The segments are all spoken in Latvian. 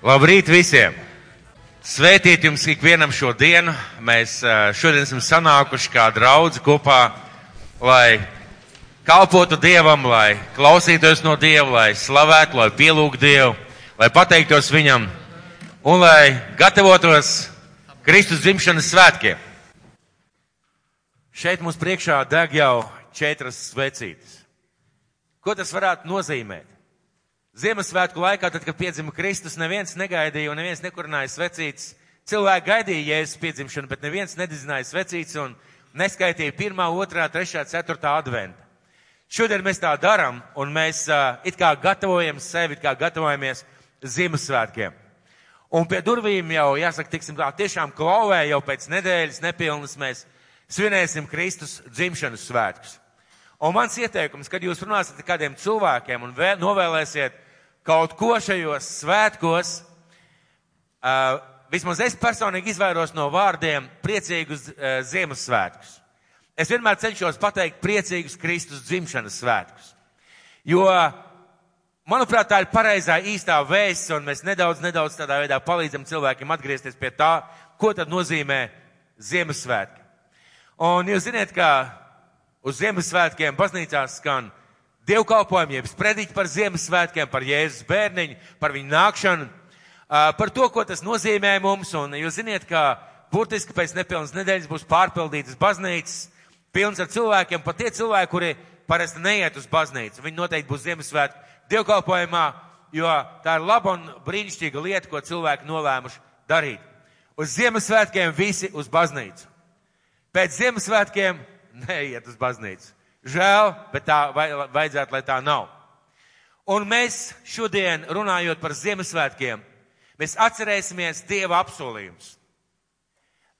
Labrīt visiem! Svētīt jums ikvienam šo dienu. Mēs šodien esam sanākuši kā draudzi kopā, lai kalpotu Dievam, lai klausītos no Dieva, lai slavētu, lai pielūgtu Dievu, lai pateiktos Viņam un lai gatavotos Kristus dzimšanas svētkiem. Šeit mums priekšā deg jau četras svecītes. Ko tas varētu nozīmēt? Ziemassvētku laikā, tad, kad piedzima Kristus, neviens negaidīja un neviens nekurināja svecītes. Cilvēki gaidīja Jēzus piedzimšanu, bet neviens nedizināja svecītes un neskaitīja pirmā, otrā, trešā, ceturtā adventa. Šodien mēs tā darām un mēs uh, it kā gatavojam sevi, it kā gatavojamies Ziemassvētkiem. Un pie durvīm jau, jāsaka, tiksim tā, tiešām klauvē jau pēc nedēļas nepilnas mēs svinēsim Kristus dzimšanas svētkus. Un mans ieteikums, kad jūs runāsiet ar kādiem cilvēkiem un vēl, novēlēsiet kaut ko šajos svētkos, uh, vismaz es personīgi izvairos no vārdiem priecīgus uh, Ziemassvētkus. Es vienmēr cenšos pateikt priecīgus Kristus dzimšanas svētkus. Jo, manuprāt, tā ir pareizā īstā vēsts, un mēs nedaudz, nedaudz tādā veidā palīdzam cilvēkiem atgriezties pie tā, ko tad nozīmē Ziemassvētki. Un jūs ziniet, ka uz Ziemassvētkiem baznīcās skan dievkalpojumi, jeb sprediķi par Ziemassvētkiem, par Jēzus bērniņu, par viņu nākšanu, par to, ko tas nozīmē mums. Un jūs ziniet, ka burtiski pēc nepilnas nedēļas būs pārpildītas baznīcas, pilns ar cilvēkiem, pat tie cilvēki, kuri parasti neiet uz baznīcu. Viņi noteikti būs Ziemassvētku dievkalpojumā, jo tā ir laba un brīnišķīga lieta, ko cilvēki nolēmuši darīt. Uz Ziemassvētkiem visi uz baznīcu. Pēc Ziemassvētkiem neiet uz baznīcu. Žēl, bet tā vajadzētu, lai tā nav. Un mēs šodien, runājot par Ziemassvētkiem, mēs atcerēsimies Dieva apsolījumus.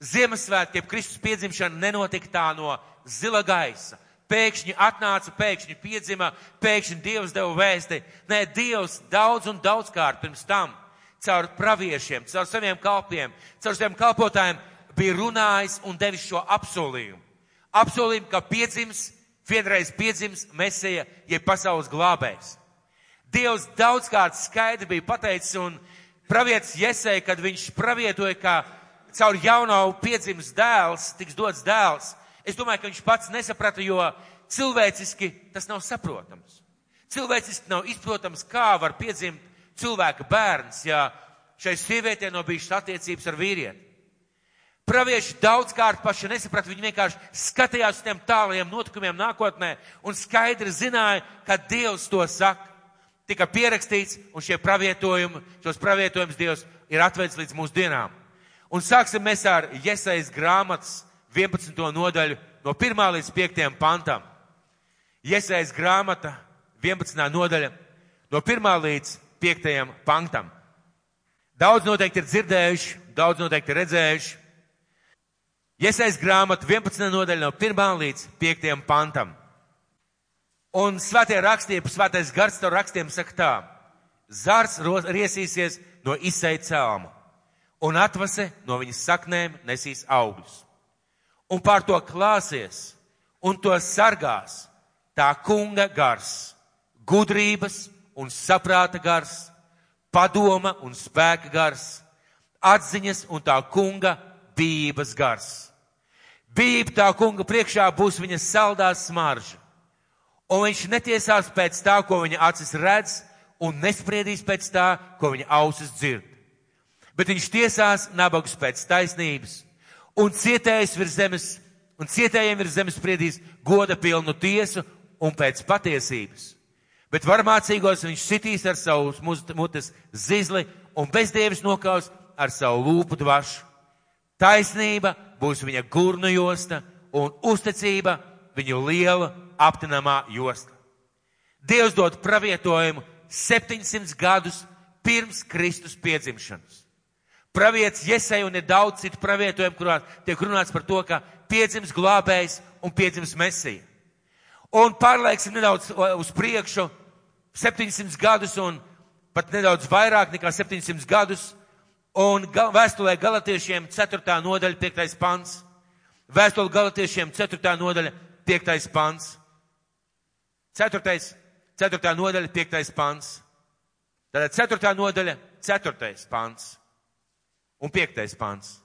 Ziemassvētkiem Kristus piedzimšana nenotika tā no zila gaisa. Pēkšņi atnāca, pēkšņi piedzima, pēkšņi Dievs deva vēsti. Nē, Dievs daudz un daudzkārt pirms tam caur praviešiem, caur saviem kalpiem, caur saviem kalpotājiem bija runājis un devis šo apsolījumu. Apsolījumu, ka piedzims, vienreiz piedzims Mesija, jeb pasaules glābējs. Dievs daudzkārt skaidri bija pateicis un pravietis Jesei, kad viņš pravietoja, ka caur jauno piedzims dēls, tiks dots dēls. Es domāju, ka viņš pats nesaprata, jo cilvēciski tas nav saprotams. Cilvēciski nav izprotams, kā var piedzimt cilvēka bērns, ja šai sievietei nav bijušas attiecības ar vīrieti. Pravieši daudzkārt paši nesaprata, viņi vienkārši skatījās uz tiem tālajiem notikumiem nākotnē un skaidri zināja, ka Dievs to saka. Tika pierakstīts, un šie pravietojumi, šos pravietojumus Dievs ir atvedis līdz mūsu dienām. Un sāksim mēs ar Iesaijas grāmatas 11. nodaļu no 1. līdz 5. pantam. Iesaijas grāmata 11. nodaļa no 1. līdz 5. pantam. Daudz noteikti ir dzirdējuši, daudz noteikti ir redzējuši. Iesais grāmatu 11. nodaļa no 1. līdz 5. pantam. Un svētie rakstīja, svētais gars to rakstiem saka tā. Zars riesīsies no izsai cēlma, un atvase no viņas saknēm nesīs augļus. Un pār to klāsies, un to sargās tā kunga gars, gudrības un saprāta gars, padoma un spēka gars, atziņas un tā kunga bības gars Bība tā kunga priekšā būs viņa saldā smarža. Un viņš netiesās pēc tā, ko viņa acis redz, un nespriedīs pēc tā, ko viņa ausis dzird. Bet viņš tiesās nabagus pēc taisnības, un cietējs virs zemes, un cietējiem virs zemes spriedīs goda pilnu tiesu un pēc patiesības. Bet varmācīgos viņš sitīs ar savu mutes zizli un bezdievis nokaus ar savu lūpu dvašu. Taisnība būs viņa gurnu josta un uzticība viņu liela aptinamā josta. Dievs dod pravietojumu 700 gadus pirms Kristus piedzimšanas. Pravietis Jesai un ir daudz citu pravietojumu, kurā tiek runāts par to, ka piedzims glābējs un piedzims mesija. Un pārlieksim nedaudz uz priekšu 700 gadus un pat nedaudz vairāk nekā 700 gadus Un vēstulē galotiešiem 4. nodaļa 5. pants. Vēstule galotiešiem 4. nodaļa 5. pants. 4. 4. nodaļa 5. pants. Tātad 4. nodaļa ceturtais pants un piektais pants.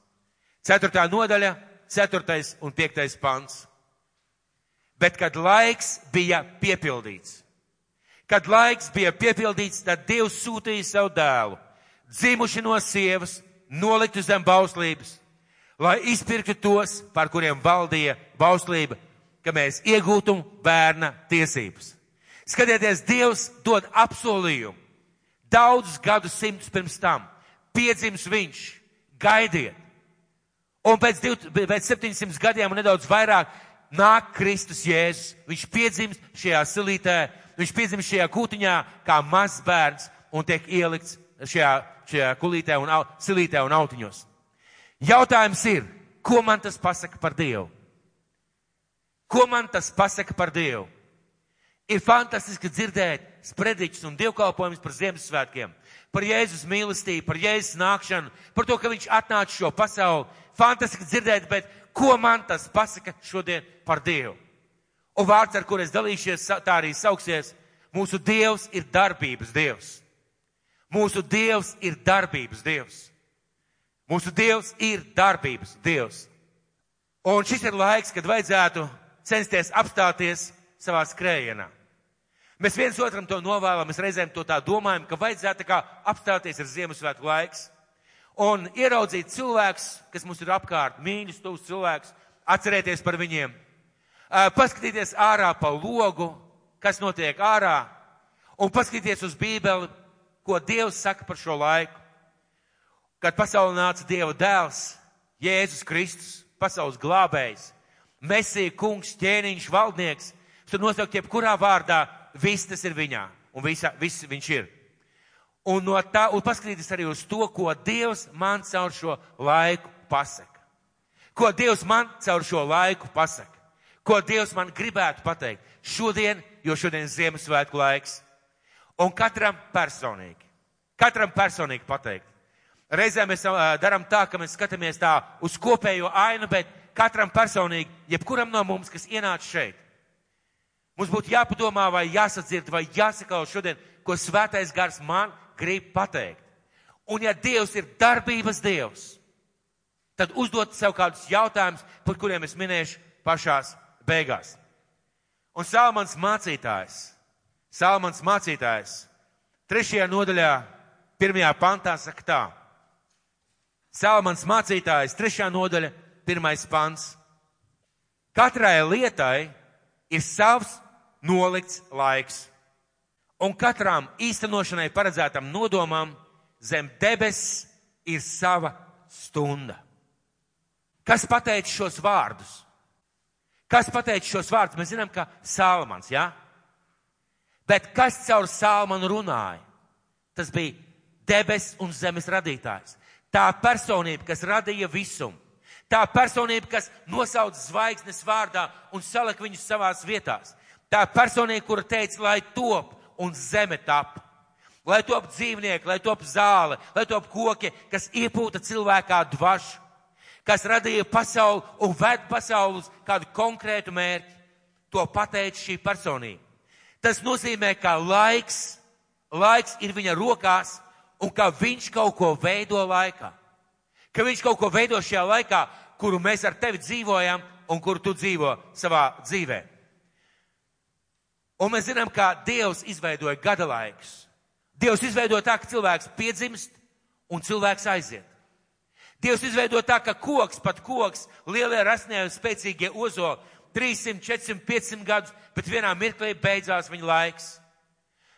Ceturtā nodaļa, ceturtais un piektais pants. Bet, kad laiks bija piepildīts, kad laiks bija piepildīts, tad Dievs sūtīja savu dēlu, dzimuši no sievas, noliktu zem bauslības, lai izpirktu tos, par kuriem valdīja bauslība, ka mēs iegūtu bērna tiesības. Skatieties, Dievs dod apsolījumu. Daudzus gadus simtus pirms tam piedzims viņš, gaidiet. Un pēc, div, pēc 700 gadiem un nedaudz vairāk nāk Kristus Jēzus. Viņš piedzimst šajā silītē, viņš piedzimst šajā kūtiņā kā mazs bērns un tiek ielikts šajā, šajā kulītē un silītē un autiņos. Jautājums ir, ko man tas pasaka par Dievu? Ko man tas pasaka par Dievu? Ir fantastiski dzirdēt sprediķus un dievkalpojumus par Ziemassvētkiem, par Jēzus mīlestību, par Jēzus nākšanu, par to, ka viņš atnāca šo pasauli. Fantastiski dzirdēt, bet ko man tas pasaka šodien par Dievu? Un vārds, ar kur es dalīšies, tā arī sauksies, mūsu Dievs ir darbības Dievs. Mūsu Dievs ir darbības Dievs. Mūsu Dievs ir darbības Dievs. Un šis ir laiks, kad vajadzētu censties apstāties savā skrējienā. Mēs viens otram to novēlam, mēs reizēm to tā domājam, ka vajadzētu kā apstāties ar Ziemassvētku laiks un ieraudzīt cilvēks, kas mums ir apkārt, mīļus, tuvs cilvēks, atcerēties par viņiem, paskatīties ārā pa logu, kas notiek ārā, un paskatīties uz Bībeli, ko Dievs saka par šo laiku. Kad pasaulē nāca Dieva dēls, Jēzus Kristus, pasaules glābējs, Mesija kungs, ķēniņš, valdnieks, tur nosaukt jebkurā vārdā, viss tas ir viņā, un visa, viss viņš ir. Un no tā, un paskatīties arī uz to, ko Dievs man caur šo laiku pasaka. Ko Dievs man caur šo laiku pasaka. Ko Dievs man gribētu pateikt šodien, jo šodien Ziemassvētku laiks. Un katram personīgi. Katram personīgi pateikt. Reizēm mēs darām tā, ka mēs skatāmies tā uz kopējo ainu, bet katram personīgi, jebkuram no mums, kas ienāca šeit, mums būtu jāpadomā vai jāsadzird vai jāsakau šodien, ko svētais gars man grib pateikt. Un ja Dievs ir darbības Dievs, tad uzdot sev kādus jautājumus, par kuriem es minēšu pašās beigās. Un Salmans mācītājs, Salmans mācītājs, trešajā nodaļā, pirmajā pantā saka tā. Salmans mācītājs, trešā nodaļa, pirmais pants. Katrai lietai ir savs nolikts laiks, un katram īstenošanai paredzētam nodomam zem debesis ir sava stunda. Kas pateica šos vārdus? Kas pateica šos vārdus? Mēs zinām, ka Salmans, jā? Ja? Bet kas caur Salmanu runāja? Tas bija debesis un zemes radītājs. Tā personība, kas radīja visumu. Tā personība, kas nosauc zvaigznes vārdā un salika viņus savās vietās. Tā personība, kura teica, lai top un zeme tap. Lai top dzīvnieki, lai top zāle, lai top koki, kas iepūta cilvēkā dvašu, kas radīja pasauli un ved pasauli uz kādu konkrētu mērķi. To pateica šī personība. Tas nozīmē, ka laiks, laiks ir viņa rokās un ka viņš kaut ko veido laikā ka viņš kaut ko veido šajā laikā, kuru mēs ar tevi dzīvojam un kuru tu dzīvo savā dzīvē. Un mēs zinām, kā Dievs izveidoja gada laikus. Dievs izveidoja tā, ka cilvēks piedzimst un cilvēks aiziet. Dievs izveidoja tā, ka koks, pat koks, lielie rasnie un spēcīgie ozo 300, 400, 500 gadus, bet vienā mirklī beidzās viņa laiks.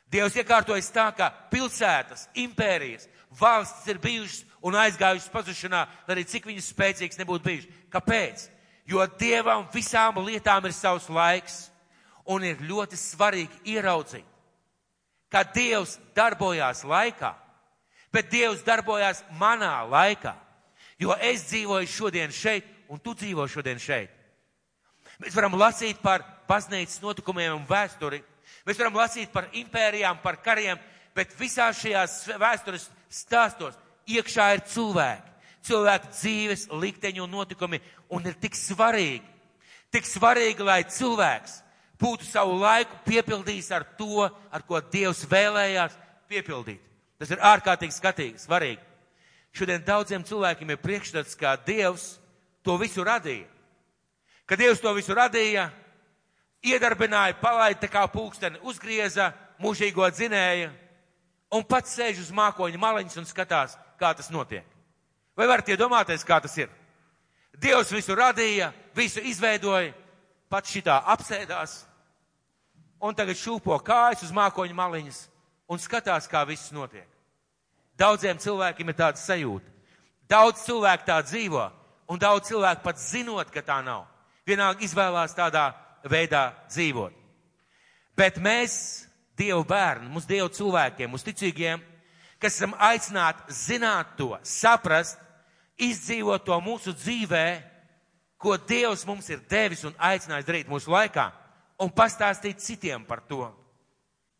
Dievs iekārtojas tā, ka pilsētas, impērijas, valstis ir bijušas un aizgājušas pazušanā, lai arī cik viņas spēcīgas nebūtu bijušas. Kāpēc? Jo Dievam visām lietām ir savs laiks, un ir ļoti svarīgi ieraudzīt, ka Dievs darbojās laikā, bet Dievs darbojās manā laikā, jo es dzīvoju šodien šeit, un tu dzīvo šodien šeit. Mēs varam lasīt par baznīcas notikumiem un vēsturi, mēs varam lasīt par impērijām, par kariem, bet visās šajās vēstures stāstos iekšā ir cilvēki, cilvēku dzīves, likteņi un notikumi, un ir tik svarīgi, tik svarīgi, lai cilvēks būtu savu laiku piepildījis ar to, ar ko Dievs vēlējās piepildīt. Tas ir ārkārtīgi skatīgi, svarīgi. Šodien daudziem cilvēkiem ir priekšstats, kā Dievs to visu radīja. Kad Dievs to visu radīja, iedarbināja, palaida kā pulksteni, uzgrieza, mūžīgo dzinēja un pats sēž uz mākoņa maliņas un skatās, kā tas notiek. Vai varat iedomāties, kā tas ir? Dievs visu radīja, visu izveidoja, pats šitā apsēdās un tagad šūpo kājas uz mākoņa maliņas un skatās, kā viss notiek. Daudziem cilvēkiem ir tāda sajūta. Daudz cilvēku tā dzīvo, un daudz cilvēku pat zinot, ka tā nav. Vienalga izvēlās tādā veidā dzīvot. Bet mēs, Dievu bērni, mūsu Dievu cilvēkiem, mūsu ticīgiem, kas esam aicināti zināt to, saprast, izdzīvot to mūsu dzīvē, ko Dievs mums ir devis un aicinājis darīt mūsu laikā, un pastāstīt citiem par to.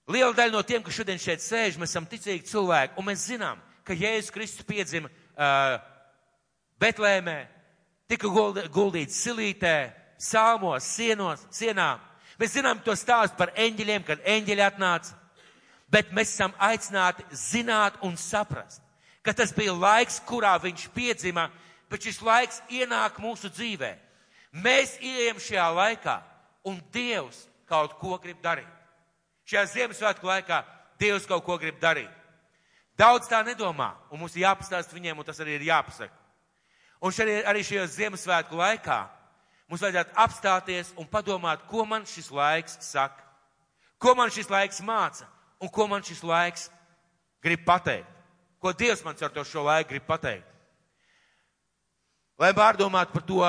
Liela daļa no tiem, kas šodien šeit sēž, mēs esam ticīgi cilvēki, un mēs zinām, ka Jēzus Kristus piedzima uh, Betlēmē, tika guldīts silītē, sāmos, sienos, sienām. Mēs zinām to stāstu par eņģeļiem, kad eņģeļi atnāca, bet mēs esam aicināti zināt un saprast, ka tas bija laiks, kurā viņš piedzima, bet šis laiks ienāk mūsu dzīvē. Mēs ieejam šajā laikā, un Dievs kaut ko grib darīt. Šajā Ziemassvētku laikā Dievs kaut ko grib darīt. Daudz tā nedomā, un mums ir jāpastāst viņiem, un tas arī ir jāpasaka. Un šeit arī šajā Ziemassvētku laikā mums vajadzētu apstāties un padomāt, ko man šis laiks saka, ko man šis laiks māca, un ko man šis laiks grib pateikt, ko Dievs man ar to šo laiku grib pateikt. Lai pārdomātu par to,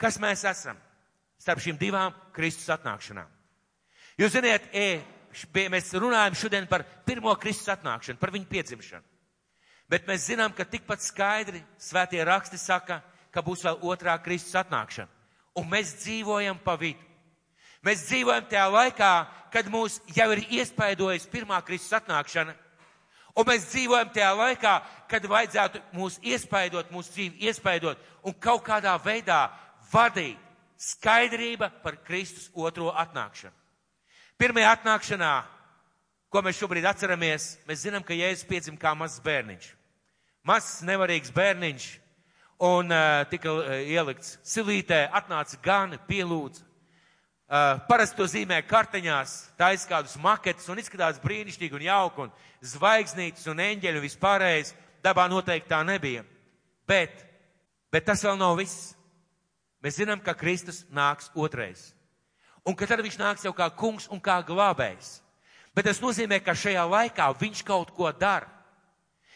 kas mēs esam starp šīm divām Kristus atnākšanām. Jūs ziniet, e, mēs runājam šodien par pirmo Kristus atnākšanu, par viņu piedzimšanu. Bet mēs zinām, ka tikpat skaidri svētie raksti saka, ka būs vēl otrā Kristus atnākšana. Un mēs dzīvojam pa vidu. Mēs dzīvojam tajā laikā, kad mūs jau ir iespaidojis pirmā Kristus atnākšana. Un mēs dzīvojam tajā laikā, kad vajadzētu mūs iespaidot, mūsu dzīvi iespaidot un kaut kādā veidā vadīt skaidrība par Kristus otro atnākšanu. Pirmajā atnākšanā, ko mēs šobrīd atceramies, mēs zinām, ka Jēzus piedzima kā mazs bērniņš. Mazs, nevarīgs bērniņš, un uh, tika uh, ielikts silītē, atnāca gan, pielūdz. Uh, parasti to zīmē karteņās, taisa kādus maketus un izskatās brīnišķīgi un jauki un zvaigznītes un eņģeļi un vispārējais. Dabā noteikti tā nebija. Bet, bet tas vēl nav viss. Mēs zinām, ka Kristus nāks otrais un ka tad viņš nāks jau kā kungs un kā glābējs. Bet tas nozīmē, ka šajā laikā viņš kaut ko dara.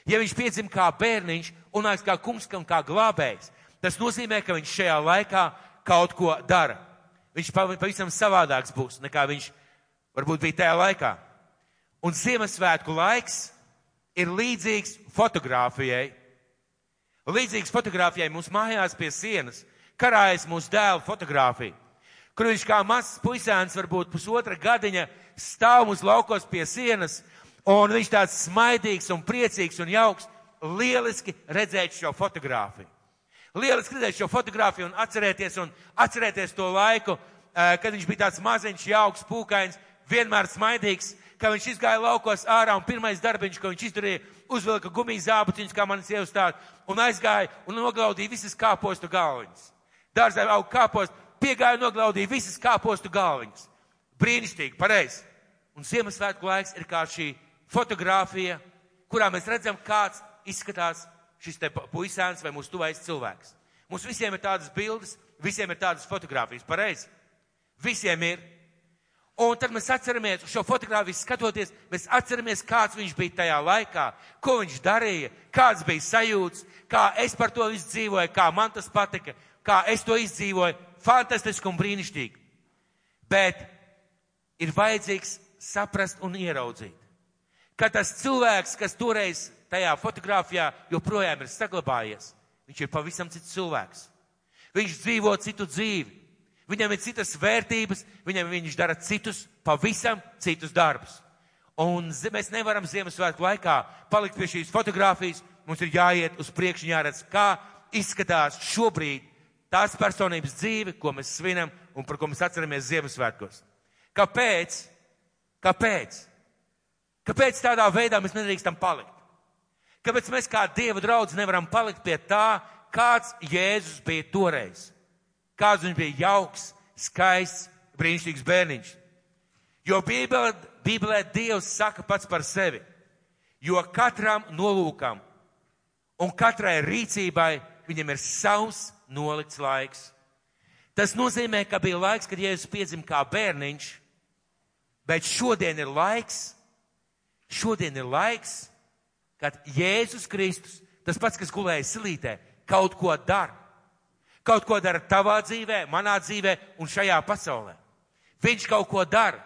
Ja viņš piedzim kā bērniņš un nāks kā kungs un kā glābējs, tas nozīmē, ka viņš šajā laikā kaut ko dara. Viņš pavisam savādāks būs nekā viņš varbūt bija tajā laikā. Un Ziemassvētku laiks ir līdzīgs fotografijai. Līdzīgs fotografijai mums mājās pie sienas karājas mūsu dēlu fotografiju kur viņš kā mazs puisēns, varbūt pusotra gadiņa, stāv uz laukos pie sienas, un viņš tāds smaidīgs un priecīgs un jauks. Lieliski redzēt šo fotogrāfiju. Lieliski redzēt šo fotogrāfiju un atcerēties, un atcerēties to laiku, kad viņš bija tāds maziņš, jauks, pūkains, vienmēr smaidīgs, ka viņš izgāja laukos ārā un pirmais darbiņš, ko viņš izdarīja, uzvilka gumijas zābutiņus, kā manis jau stāst, un aizgāja un noglaudīja visas kāpostu galviņas. Dārzā aug kāpostu, piegāja noglaudīja visas kāpostu galviņas. Brīnišķīgi, pareizi. Un Ziemassvētku laiks ir kā šī fotografija, kurā mēs redzam, kāds izskatās šis te puisēns vai mūsu tuvais cilvēks. Mums visiem ir tādas bildes, visiem ir tādas fotogrāfijas, pareizi? Visiem ir. Un tad mēs atceramies šo fotogrāfiju skatoties, mēs atceramies, kāds viņš bija tajā laikā, ko viņš darīja, kāds bija sajūts, kā es par to visu dzīvoju, kā man tas patika, kā es to izdzīvoju, fantastiski un brīnišķīgi. Bet ir vajadzīgs saprast un ieraudzīt, ka tas cilvēks, kas toreiz tajā fotografijā joprojām ir saglabājies, viņš ir pavisam cits cilvēks. Viņš dzīvo citu dzīvi. Viņam ir citas vērtības, viņam viņš dara citus, pavisam citus darbus. Un mēs nevaram Ziemassvētku laikā palikt pie šīs fotogrāfijas. Mums ir jāiet uz priekšu, jāredz, kā izskatās šobrīd tās personības dzīve, ko mēs svinam un par ko mēs atceramies Ziemassvētkos. Kāpēc? Kāpēc? Kāpēc tādā veidā mēs nedrīkstam palikt? Kāpēc mēs kā Dieva draudz nevaram palikt pie tā, kāds Jēzus bija toreiz? Kāds viņš bija jauks, skaists, brīnišķīgs bērniņš? Jo Bībelē, Bībelē Dievs saka pats par sevi, jo katram nolūkam un katrai rīcībai viņam ir savs nolikts laiks. Tas nozīmē, ka bija laiks, kad Jēzus piedzima kā bērniņš, bet šodien ir laiks, šodien ir laiks, kad Jēzus Kristus, tas pats, kas gulēja silītē, kaut ko dara. Kaut ko dara tavā dzīvē, manā dzīvē un šajā pasaulē. Viņš kaut ko dara.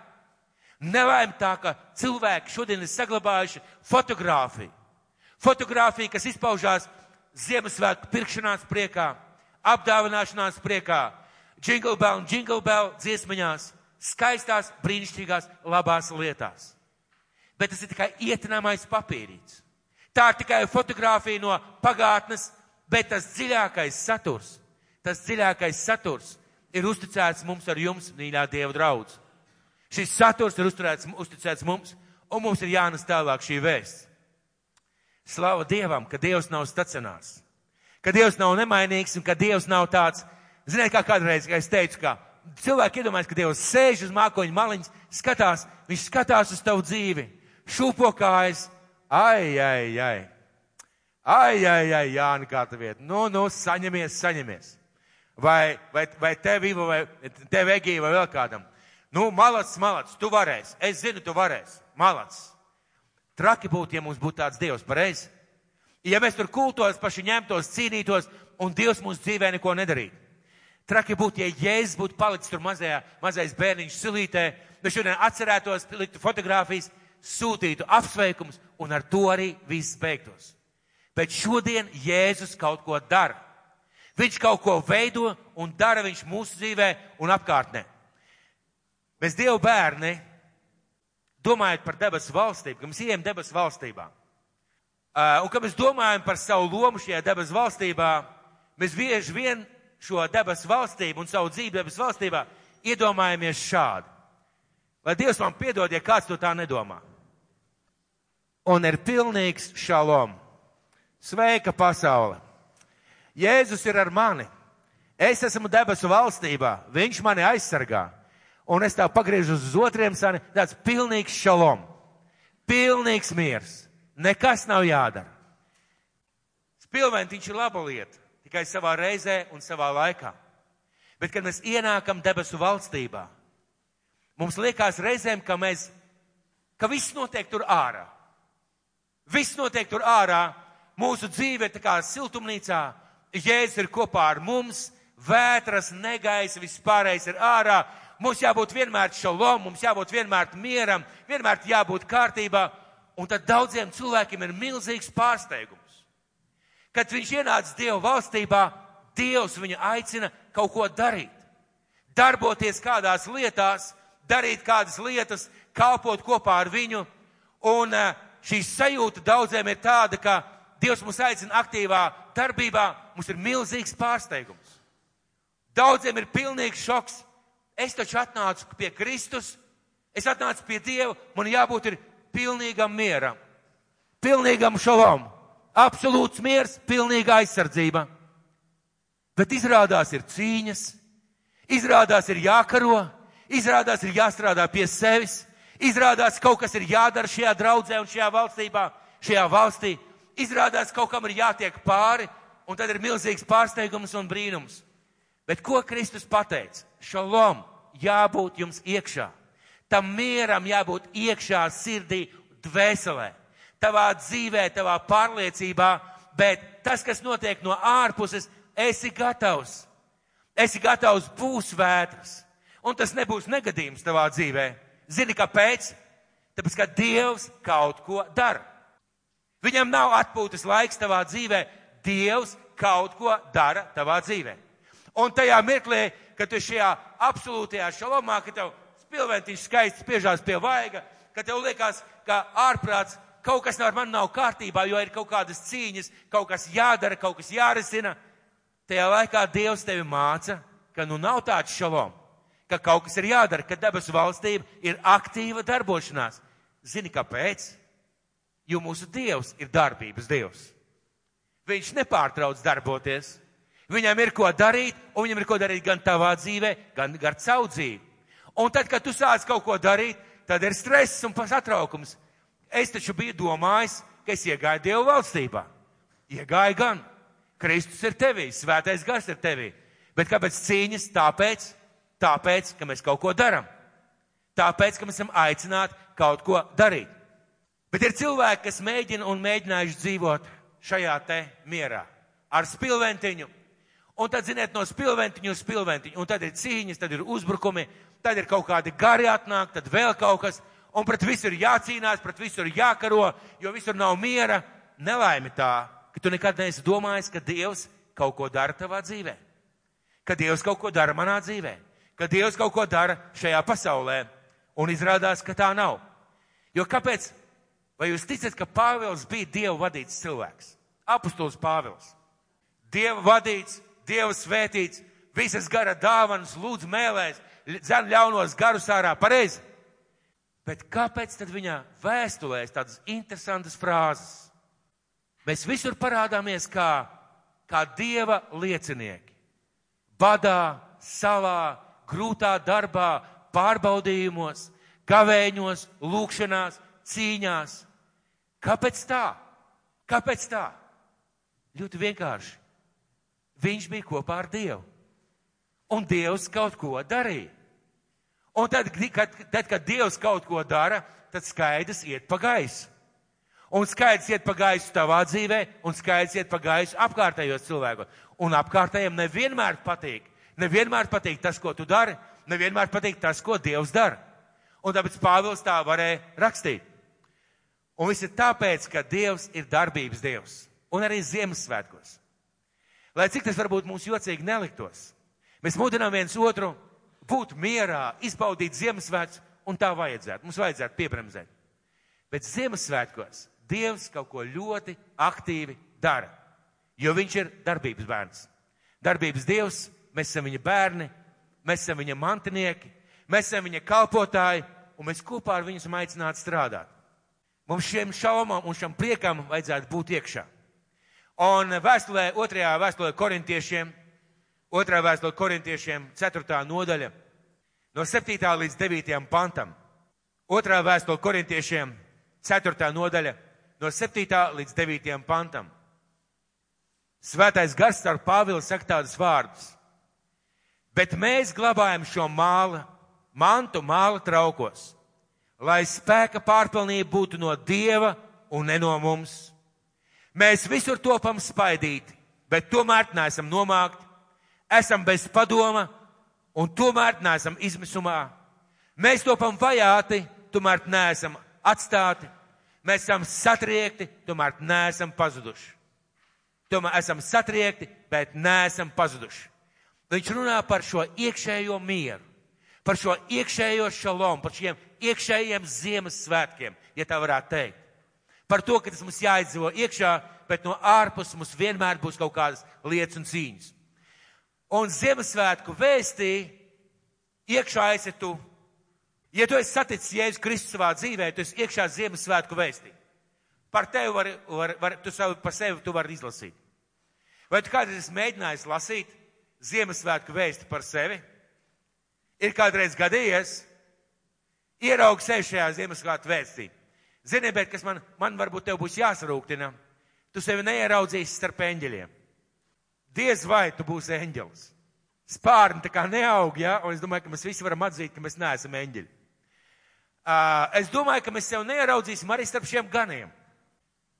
Nelaim tā, ka cilvēki šodien ir saglabājuši fotografiju. Fotografiju, kas izpaužās Ziemassvētku pirkšanās priekā, apdāvināšanās priekā, jingle bell un jingle bell dziesmaņās, skaistās, brīnišķīgās, labās lietās. Bet tas ir tikai ietinamais papīrīts. Tā ir tikai fotografija no pagātnes, bet tas dziļākais saturs, tas dziļākais saturs ir uzticēts mums ar jums, mīļā Dieva draudz. Šis saturs ir uzturēts, uzticēts mums, un mums ir jānes tālāk šī vēsts. Slava Dievam, ka Dievs nav stacionārs, ka Dievs nav nemainīgs un ka Dievs nav tāds, ziniet, kā kādreiz, kā es teicu, ka cilvēki iedomājas, ka Dievs sēž uz mākoņu maliņas, skatās, viņš skatās uz tavu dzīvi, šūpo kājas, Ai, ai, ai. Ai, ai, ai, Jāni, kā tā vieta. Nu, nu, saņemies, saņemies. Vai, vai, vai tev, Iva, vai tev, Egija, vai vēl kādam. Nu, malacis, malacis, tu varēsi. Es zinu, tu varēsi. Malacis. Traki būtu, ja mums būtu tāds Dievs, pareizi. Ja mēs tur kultos, paši ņemtos, cīnītos, un Dievs mūsu dzīvē neko nedarītu. Traki būtu, ja Jēzus būtu palicis tur mazajā, mazais bērniņš silītē, mēs šodien atcerētos, liktu fotogrāfijas, sūtītu apsveikumus, un ar to arī viss beigtos. Bet šodien Jēzus kaut ko dara. Viņš kaut ko veido un dara viņš mūsu dzīvē un apkārtnē. Mēs Dievu bērni, domājot par debesu valstību, ka mēs ejam debesu valstībā, un ka mēs domājam par savu lomu šajā debesu valstībā, mēs bieži vien šo debesu valstību un savu dzīvi debesu valstībā iedomājamies šādi. Lai Dievs man piedod, ja kāds to tā nedomā un ir pilnīgs šalom. Sveika pasaule! Jēzus ir ar mani. Es esmu debesu valstībā, viņš mani aizsargā. Un es tā pagriežu uz otriem sani, tāds pilnīgs šalom. Pilnīgs miers. Nekas nav jādara. Spilventiņš ir laba lieta, tikai savā reizē un savā laikā. Bet, kad mēs ienākam debesu valstībā, mums liekas reizēm, ka mēs, ka viss notiek tur ārā. Viss notiek tur ārā. Mūsu dzīve ir tā kā siltumnīcā. Jēzus ir kopā ar mums. Vētras, negaisa, viss pārējais ir ārā. Mums jābūt vienmēr šalom, mums jābūt vienmēr mieram, vienmēr jābūt kārtībā. Un tad daudziem cilvēkiem ir milzīgs pārsteigums. Kad viņš ienāca Dieva valstībā, Dievs viņu aicina kaut ko darīt. Darboties kādās lietās, darīt kādas lietas, kalpot kopā ar viņu. Un uh, šī sajūta daudziem ir tāda, ka Dievs mūs aicina aktīvā darbībā, mums ir milzīgs pārsteigums. Daudziem ir pilnīgs šoks. Es taču atnācu pie Kristus, es atnācu pie Dieva, man jābūt ir pilnīgam mieram, pilnīgam šalom, absolūts miers, pilnīga aizsardzība. Bet izrādās ir cīņas, izrādās ir jākaro, izrādās ir jāstrādā pie sevis, Izrādās, kaut kas ir jādara šajā draudzē un šajā valstībā, šajā valstī. Izrādās, kaut kam ir jātiek pāri, un tad ir milzīgs pārsteigums un brīnums. Bet ko Kristus pateica? Šalom jābūt jums iekšā. Tam mieram jābūt iekšā sirdī, dvēselē, tavā dzīvē, tavā pārliecībā, bet tas, kas notiek no ārpuses, esi gatavs. Esi gatavs būs vētras. Un tas nebūs negadījums tavā dzīvē. Zini, kāpēc? Tāpēc, ka Dievs kaut ko dara. Viņam nav atpūtas laiks tavā dzīvē. Dievs kaut ko dara tavā dzīvē. Un tajā mirklī, kad tu šajā absolūtajā šalomā, ka tev spilventiņš skaisti spiežās pie vaiga, ka tev liekas, ka ārprāts kaut kas ar mani nav kārtībā, jo ir kaut kādas cīņas, kaut kas jādara, kaut kas jārisina. Tajā laikā Dievs tevi māca, ka nu nav tāds šalom ka kaut kas ir jādara, ka debesu valstība ir aktīva darbošanās. Zini, kāpēc? Jo mūsu Dievs ir darbības Dievs. Viņš nepārtrauc darboties. Viņam ir ko darīt, un viņam ir ko darīt gan tavā dzīvē, gan gar savu dzīvi. Un tad, kad tu sāc kaut ko darīt, tad ir stress un satraukums. Es taču biju domājis, ka es iegāju Dievu valstībā. Iegāju gan. Kristus ir tevī, svētais gars ir tevī. Bet kāpēc cīņas? Tāpēc, tāpēc, ka mēs kaut ko darām. Tāpēc, ka mēs esam aicināti kaut ko darīt. Bet ir cilvēki, kas mēģina un mēģinājuši dzīvot šajā te mierā. Ar spilventiņu. Un tad, ziniet, no spilventiņu uz spilventiņu. Un tad ir cīņas, tad ir uzbrukumi, tad ir kaut kādi gari atnāk, tad vēl kaut kas. Un pret visu ir jācīnās, pret visu ir jākaro, jo visur nav miera. Nelaime tā, ka tu nekad neesi domājis, ka Dievs kaut ko dara tavā dzīvē. Ka Dievs kaut ko dara manā dzīvē. Ka Dievs kaut ko dara šajā pasaulē. Un izrādās, ka tā nav. Jo kāpēc? Vai jūs ticat, ka Pāvils bija Dieva vadīts cilvēks? Apostols Pāvils. Dieva vadīts, Dieva svētīts, visas gara dāvanas, lūdz mēlēs, zem ļaunos garus ārā, pareizi. Bet kāpēc tad viņa vēstulēs tādas interesantas frāzes? Mēs visur parādāmies kā, kā Dieva liecinieki. Badā, salā, grūtā darbā, pārbaudījumos, kavēņos, lūkšanās, cīņās. Kāpēc tā? Kāpēc tā? Ļoti vienkārši. Viņš bija kopā ar Dievu. Un Dievs kaut ko darīja. Un tad, kad, tad, kad Dievs kaut ko dara, tad skaidrs iet pa gaisu. Un skaidrs iet pa gaisu tavā dzīvē, un skaidrs iet pa gaisu apkārtējos cilvēkos. Un apkārtējiem nevienmēr patīk. Nevienmēr patīk tas, ko tu dari, nevienmēr patīk tas, ko Dievs dara. Un tāpēc Pāvils tā varēja rakstīt. Un viss ir tāpēc, ka Dievs ir darbības Dievs. Un arī Ziemassvētkos. Lai cik tas varbūt mums jocīgi neliktos, mēs mudinām viens otru būt mierā, izbaudīt Ziemassvētkus, un tā vajadzētu. Mums vajadzētu piebremzēt. Bet Ziemassvētkos Dievs kaut ko ļoti aktīvi dara, jo Viņš ir darbības bērns. Darbības Dievs, mēs esam viņa bērni, mēs esam viņa mantinieki, mēs esam viņa kalpotāji, un mēs kopā ar viņu esam aicināti strādāt. Mums šiem šaumam un šam priekam vajadzētu būt iekšā. Un vēstulē, otrajā vēstulē korintiešiem, otrā vēstulē korintiešiem, ceturtā nodaļa, no 7. līdz 9. pantam. Otrā vēstulē korintiešiem, ceturtā nodaļa, no 7. līdz 9. pantam. Svētais gars ar Pāvilu saka tādus vārdus. Bet mēs glabājam šo māla, mantu māla traukos, lai spēka pārpilnība būtu no Dieva un ne no mums. Mēs visur topam spaidīti, bet tomēr neesam nomākti, esam bez padoma un tomēr neesam izmisumā. Mēs topam vajāti, tomēr neesam atstāti. Mēs esam satriekti, tomēr neesam pazuduši. Tomēr esam satriekti, bet neesam pazuduši. Viņš runā par šo iekšējo mieru, par šo iekšējo šalomu, par šiem iekšējiem Ziemassvētkiem, ja tā varētu teikt. Par to, ka tas mums jāizdzīvo iekšā, bet no ārpus mums vienmēr būs kaut kādas lietas un cīņas. Un Ziemassvētku vēstī iekšā esi tu. Ja tu esi saticis Jēzus Kristus savā dzīvē, tu esi iekšā Ziemassvētku vēstī. Par tevi var, var, var tu savu, par sevi tu vari izlasīt. Vai tu kādreiz esi mēģinājis lasīt Ziemassvētku vēsti par sevi. Ir kādreiz gadījies, ieraugs sevi šajā Ziemassvētku vēstī. Zini, bet kas man, man varbūt tev būs jāsarūktina, tu sevi neieраudzīsi starp eņģeļiem. Diez vai tu būsi eņģelis. Spārni tā kā neaug, ja, un es domāju, ka mēs visi varam atzīt, ka mēs neesam eņģeļi. Uh, es domāju, ka mēs sev neieraudzīsim arī starp šiem ganiem.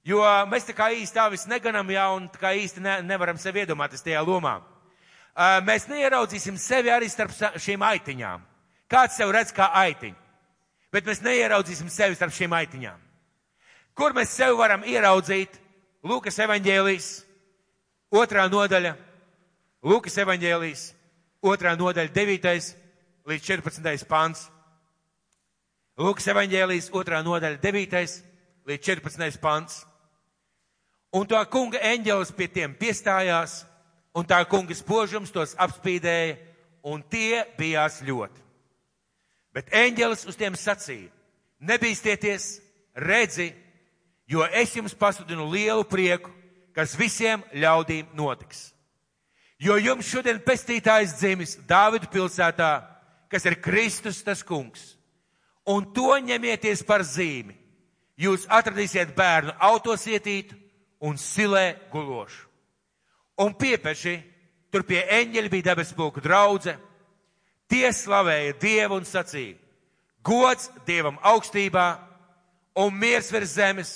Jo mēs tā kā īsti tā visu neganam, jā, un tā kā īsti ne, nevaram sevi iedomāties tajā lomā mēs neieraudzīsim sevi arī starp šīm aitiņām. Kāds sev redz kā aitiņu, bet mēs neieraudzīsim sevi starp šīm aitiņām. Kur mēs sevi varam ieraudzīt? Lūkas evaņģēlijas, otrā nodaļa, Lūkas evaņģēlijas, otrā nodaļa, 9. līdz 14. pants. Lūkas evaņģēlijas, otrā nodaļa, 9. līdz 14. pants. Un to kunga eņģelis pie tiem piestājās un tā kunga spožums tos apspīdēja, un tie bijās ļoti. Bet eņģelis uz tiem sacīja: nebīsties, redzi, jo es jums pasludinu lielu prieku, kas visiem ļaudīm notiks. Jo jums šodien pestītājs dzimis Dāvidu pilsētā, kas ir Kristus tas kungs. Un to ņemieties par zīmi. Jūs atradīsiet bērnu autosietītu un silē gulošu. Un piepeši, tur pie eņģeļa bija debespulku draudze, tie slavēja Dievu un sacīja, gods Dievam augstībā un miers virs zemes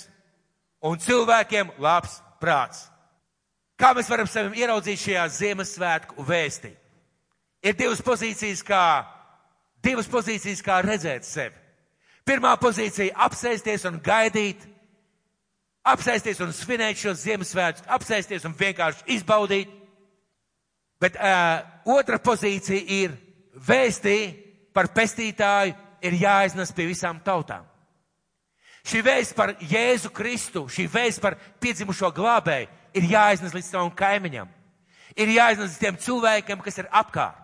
un cilvēkiem labs prāts. Kā mēs varam sevi ieraudzīt šajā Ziemassvētku vēstī? Ir divas pozīcijas, kā, divas pozīcijas, kā redzēt sevi. Pirmā pozīcija - apsēsties un gaidīt, apsēsties un svinēt šos Ziemassvētkus, apsēsties un vienkārši izbaudīt. Bet uh, otra pozīcija ir vēstī par pestītāju ir jāiznes pie visām tautām. Šī vēsts par Jēzu Kristu, šī vēsts par piedzimušo glābēju ir jāiznes līdz savam kaimiņam. Ir jāiznes līdz tiem cilvēkiem, kas ir apkārt.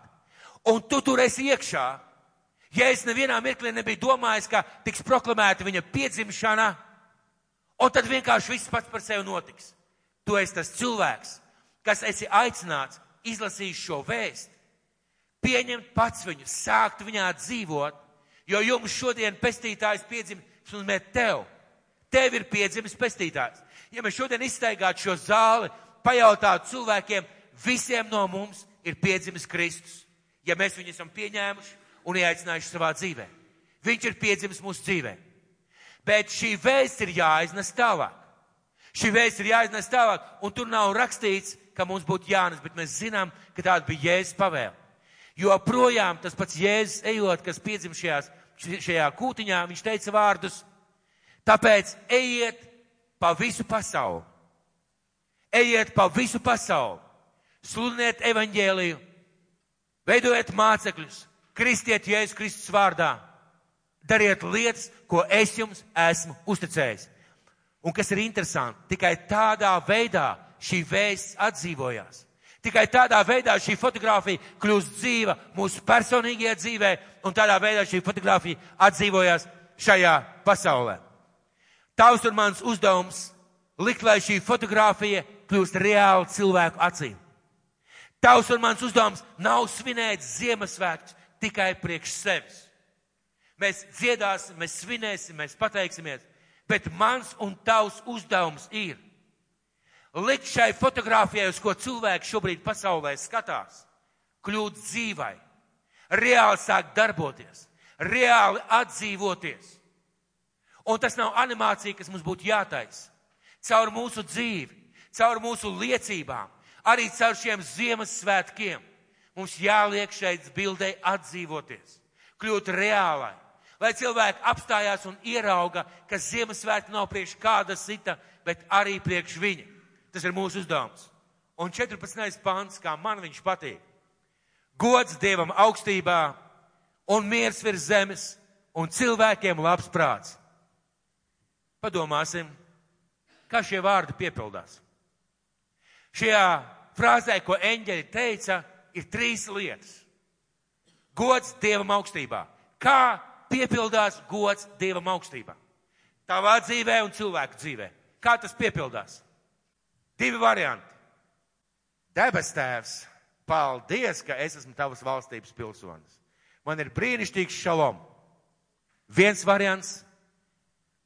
Un tu tur esi iekšā. Ja es nevienā mirklī nebiju domājis, ka tiks proklamēta viņa piedzimšana, un tad vienkārši viss pats par sevi notiks. Tu esi tas cilvēks, kas esi aicināts izlasīt šo vēstu, pieņemt pats viņu, sākt viņā dzīvot, jo jums šodien pestītājs piedzimst, tas nozīmē tev. Tev ir piedzimis pestītājs ja mēs šodien izstaigātu šo zāli, pajautātu cilvēkiem, visiem no mums ir piedzimis Kristus. Ja mēs viņu esam pieņēmuši un ieaicinājuši savā dzīvē. Viņš ir piedzimis mūsu dzīvē. Bet šī vēsts ir jāiznes tālāk. Šī vēsts ir jāiznes tālāk, un tur nav rakstīts, ka mums būtu jānes, bet mēs zinām, ka tāda bija Jēzus pavēle. Jo projām tas pats Jēzus ejot, kas piedzim šajās, šajā kūtiņā, viņš teica vārdus, tāpēc ejiet pa visu pasauli. Ejiet pa visu pasauli, sludiniet evaņģēliju, veidojiet mācekļus, kristiet Jēzus Kristus vārdā, dariet lietas, ko es jums esmu uzticējis. Un kas ir interesanti, tikai tādā veidā šī vēsts atdzīvojās. Tikai tādā veidā šī fotografija kļūst dzīva mūsu personīgajā dzīvē, un tādā veidā šī fotografija atdzīvojās šajā pasaulē. Tavs un mans uzdevums likt, lai šī fotografija kļūst reāli cilvēku acīm. Tavs un mans uzdevums nav svinēt Ziemassvētkus tikai priekš sevis. Mēs dziedāsim, mēs svinēsim, mēs pateiksimies, bet mans un tavs uzdevums ir likt šai fotografijai, uz ko cilvēki šobrīd pasaulē skatās, kļūt dzīvai, reāli sākt darboties, reāli atdzīvoties. Un tas nav animācija, kas mums būtu jātais. Caur mūsu dzīvi, caur mūsu liecībām, arī caur šiem Ziemassvētkiem mums jāliek šeit bildē atdzīvoties, kļūt reālai. Lai cilvēki apstājās un ierauga, ka Ziemassvētki nav priekš kāda cita, bet arī priekš viņa. Tas ir mūsu uzdevums. Un 14. pants, kā man viņš patīk. Gods Dievam augstībā un miers virs zemes un cilvēkiem labs prāts. Padomāsim, kā šie vārdi piepildās. Šajā frāzē, ko eņģeļi teica, ir trīs lietas. Gods Dievam augstībā. Kā piepildās gods Dievam augstībā? Tavā dzīvē un cilvēku dzīvē. Kā tas piepildās? Divi varianti. Debes tēvs, paldies, ka es esmu tavas valstības pilsonis. Man ir brīnišķīgs šalom. Viens variants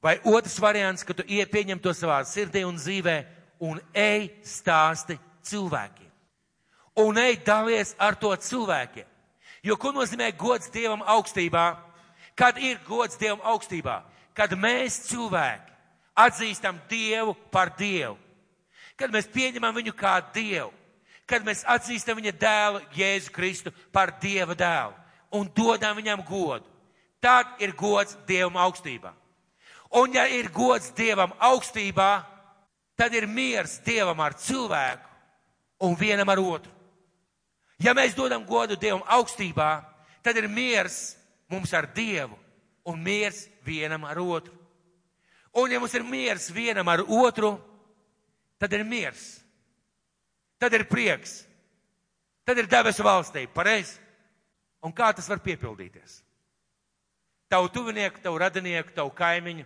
Vai otrs variants, ka tu pieņem to savā sirdī un dzīvē un ej stāsti cilvēkiem. Un ej dalies ar to cilvēkiem. Jo ko nozīmē gods Dievam augstībā? Kad ir gods Dievam augstībā? Kad mēs cilvēki atzīstam Dievu par Dievu. Kad mēs pieņemam viņu kā Dievu. Kad mēs atzīstam viņa dēlu Jēzu Kristu par Dieva dēlu un dodam viņam godu. Tad ir gods Dievam augstībā. Un ja ir gods Dievam augstībā, tad ir miers Dievam ar cilvēku un vienam ar otru. Ja mēs dodam godu Dievam augstībā, tad ir miers mums ar Dievu un miers vienam ar otru. Un ja mums ir miers vienam ar otru, tad ir miers. Tad ir prieks. Tad ir debesu valstība. Pareizi. Un kā tas var piepildīties? tavu tuvinieku, tavu radinieku, tavu kaimiņu,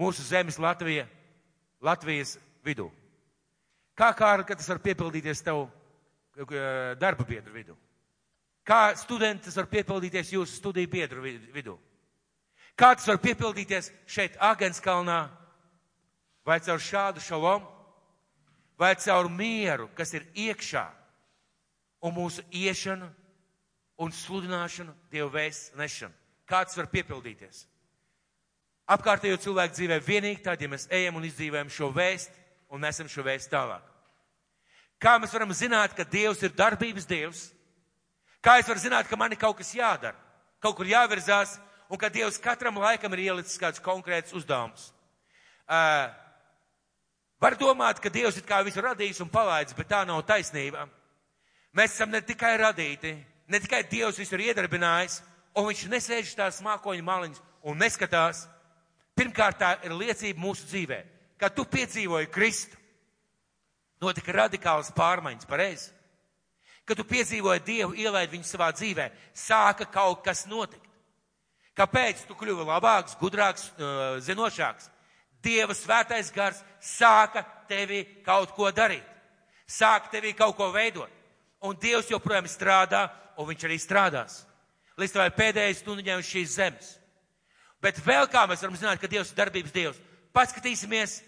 mūsu zemes Latvija, Latvijas vidū. Kā kā tas var piepildīties tavu eh, darba biedru vidū? Kā studenti tas var piepildīties jūsu studiju biedru vidū? Kā tas var piepildīties šeit Agenskalnā? Vai caur šādu šalomu? Vai caur mieru, kas ir iekšā un mūsu iešanu un sludināšanu, Dievu vēstu nešanu? Kāds var piepildīties? Apkārtējo cilvēku dzīvē vienīgi tad, ja mēs ejam un izdzīvojam šo vēstu un nesam šo vēstu tālāk. Kā mēs varam zināt, ka Dievs ir darbības Dievs? Kā es varu zināt, ka man ir kaut kas jādara, kaut kur jāvirzās un ka Dievs katram laikam ir ielicis kāds konkrēts uzdevums? Uh, var domāt, ka Dievs ir kā visu radījis un palaidis, bet tā nav taisnība. Mēs esam ne tikai radīti, ne tikai Dievs visu ir iedarbinājis, un viņš nesēž tās mākoņu maliņas un neskatās. Pirmkārt, tā ir liecība mūsu dzīvē. Kad tu piedzīvoji Kristu, notika radikālas pārmaiņas, pareizi? Kad tu piedzīvoji Dievu, ielaid viņu savā dzīvē, sāka kaut kas notikt. Kāpēc tu kļuvi labāks, gudrāks, zinošāks? Dieva svētais gars sāka tevi kaut ko darīt, sāka tevi kaut ko veidot. Un Dievs joprojām strādā, un viņš arī strādās līdz tavai pēdējai stundai uz šīs zemes. Bet vēl kā mēs varam zināt, ka Dievs ir darbības Dievs? Paskatīsimies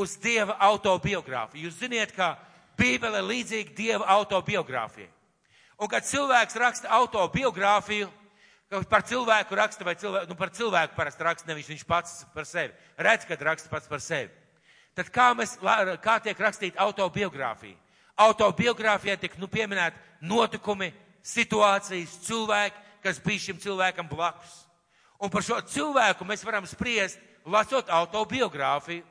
uz Dieva autobiogrāfiju. Jūs ziniet, ka Bībele ir līdzīga Dieva autobiogrāfijai. Un kad cilvēks raksta autobiogrāfiju, par cilvēku raksta vai cilvēku, nu par cilvēku parasti raksta nevis viņš pats par sevi. Redz, kad raksta pats par sevi. Tad kā, mēs, kā tiek rakstīta autobiogrāfija? Autobiogrāfijā tiek nu pieminēti notikumi, situācijas, cilvēki, kas bija šim cilvēkam blakus. Un par šo cilvēku mēs varam spriest, lasot autobiogrāfiju,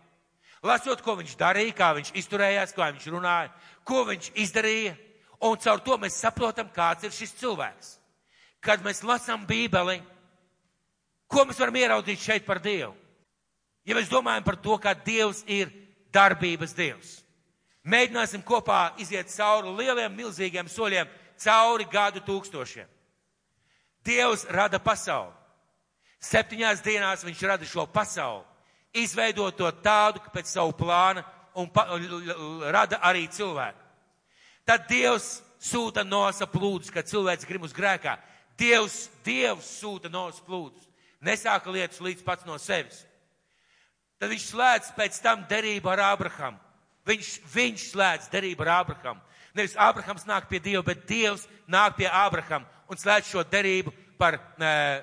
lasot, ko viņš darīja, kā viņš izturējās, kā viņš runāja, ko viņš izdarīja, un caur to mēs saprotam, kāds ir šis cilvēks. Kad mēs lasām Bībeli, ko mēs varam ieraudzīt šeit par Dievu? Ja mēs domājam par to, ka Dievs ir darbības Dievs, mēģināsim kopā iziet cauri lieliem, milzīgiem soļiem, cauri gadu tūkstošiem. Dievs rada pasauli. Septiņās dienās viņš rada šo pasauli, izveidot to tādu, ka pēc savu plāna un pa, rada arī cilvēku. Tad Dievs sūta nosa plūdus, kad cilvēks grib uz grēkā. Dievs, Dievs sūta nosa plūdus. Nesāka lietas līdz pats no sevis. Tad viņš slēdz pēc tam derību ar Abrahamu. Viņš, viņš slēdz derību ar Abrahamu. Nevis Abrahams nāk pie Dieva, bet Dievs nāk pie Abrahama un slēdz šo derību par,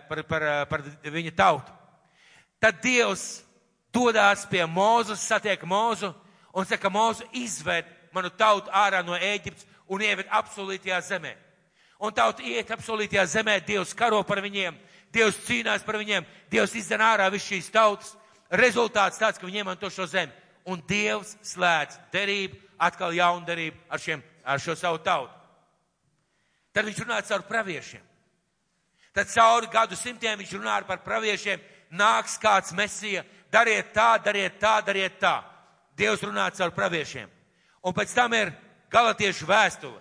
par, par, par viņa tautu. Tad Dievs dodās pie Mūzes, satiek Mūzu un saka, Mūzu izved manu tautu ārā no Ēģiptes un ieved apsolītajā zemē. Un tauta iet apsolītajā zemē, Dievs karo par viņiem, Dievs cīnās par viņiem, Dievs izdzen ārā visu šīs tautas. Rezultāts tāds, ka viņi iemanto šo zemi. Un Dievs slēdz derību, atkal jaunu derību ar, šiem, ar šo savu tautu. Tad viņš runāja caur praviešiem. Tad cauri gadu simtiem viņš runāja par praviešiem, nāks kāds mesija, dariet tā, dariet tā, dariet tā. Dievs runā caur praviešiem. Un pēc tam ir galatiešu vēstule.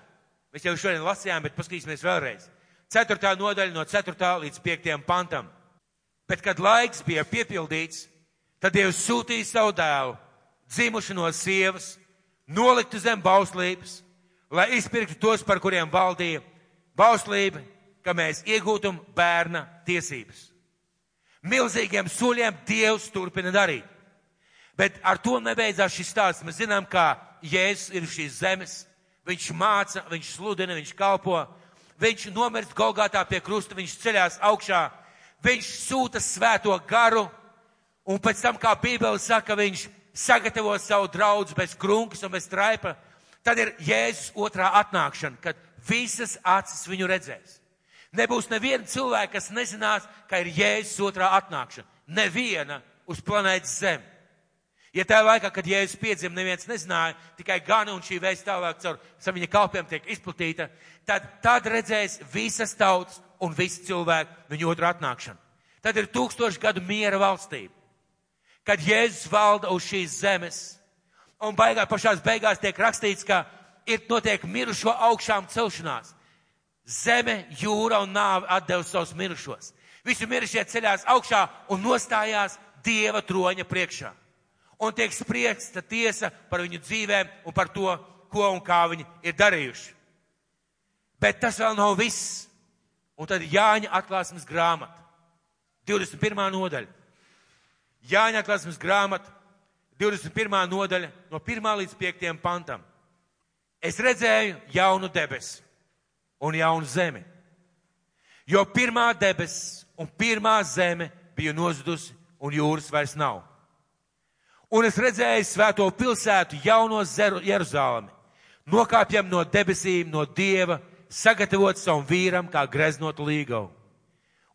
Mēs jau šodien lasījām, bet paskatīsimies vēlreiz. Ceturtā nodaļa no 4. līdz 5. pantam. Bet, kad laiks bija piepildīts, tad Dievs sūtīja savu dēlu, dzimuši no sievas, noliktu zem bauslības, lai izpirktu tos, par kuriem valdīja bauslība, ka mēs iegūtum bērna tiesības. Milzīgiem soļiem Dievs turpina darīt. Bet ar to nebeidzās šis stāsts. Mēs zinām, ka Jēzus ir šīs zemes, viņš māca, viņš sludina, viņš kalpo, viņš nomirst Golgātā pie krusta, viņš ceļās augšā, viņš sūta svēto garu, un pēc tam, kā Bībele saka, viņš sagatavo savu draudz bez krunkas un bez traipa. Tad ir Jēzus otrā atnākšana, kad visas acis viņu redzēs. Nebūs neviena cilvēka, kas nezinās, ka ir Jēzus otrā atnākšana. Neviena uz planētas Zem. Ja tajā laikā, kad Jēzus piedzima, neviens nezināja, tikai gana un šī vēsts tālāk caur viņa kalpiem tiek izplatīta, tad, tad redzēs visas tautas un visi cilvēki viņu otru atnākšanu. Tad ir tūkstoši gadu miera valstība. Kad Jēzus valda uz šīs zemes, un baigā, pašās beigās tiek rakstīts, ka ir notiek mirušo augšām celšanās. Zeme, jūra un nāve atdeva savus mirušos. Visi mirušie ceļās augšā un nostājās Dieva troņa priekšā. Un tiek spriesta tiesa par viņu dzīvēm un par to, ko un kā viņi ir darījuši. Bet tas vēl nav viss. Un tad Jāņa atklāsmes grāmata. 21. nodaļa. Jāņa atklāsmes grāmata, 21. nodaļa, no 1. līdz 5. pantam. Es redzēju jaunu debesu un jaunu zemi. Jo pirmā debesis un pirmā zeme bija nozudusi un jūras vairs nav. Un es redzēju svēto pilsētu jauno Jeruzālami, nokāpjam no debesīm, no Dieva, sagatavot savam vīram kā greznot līgavu.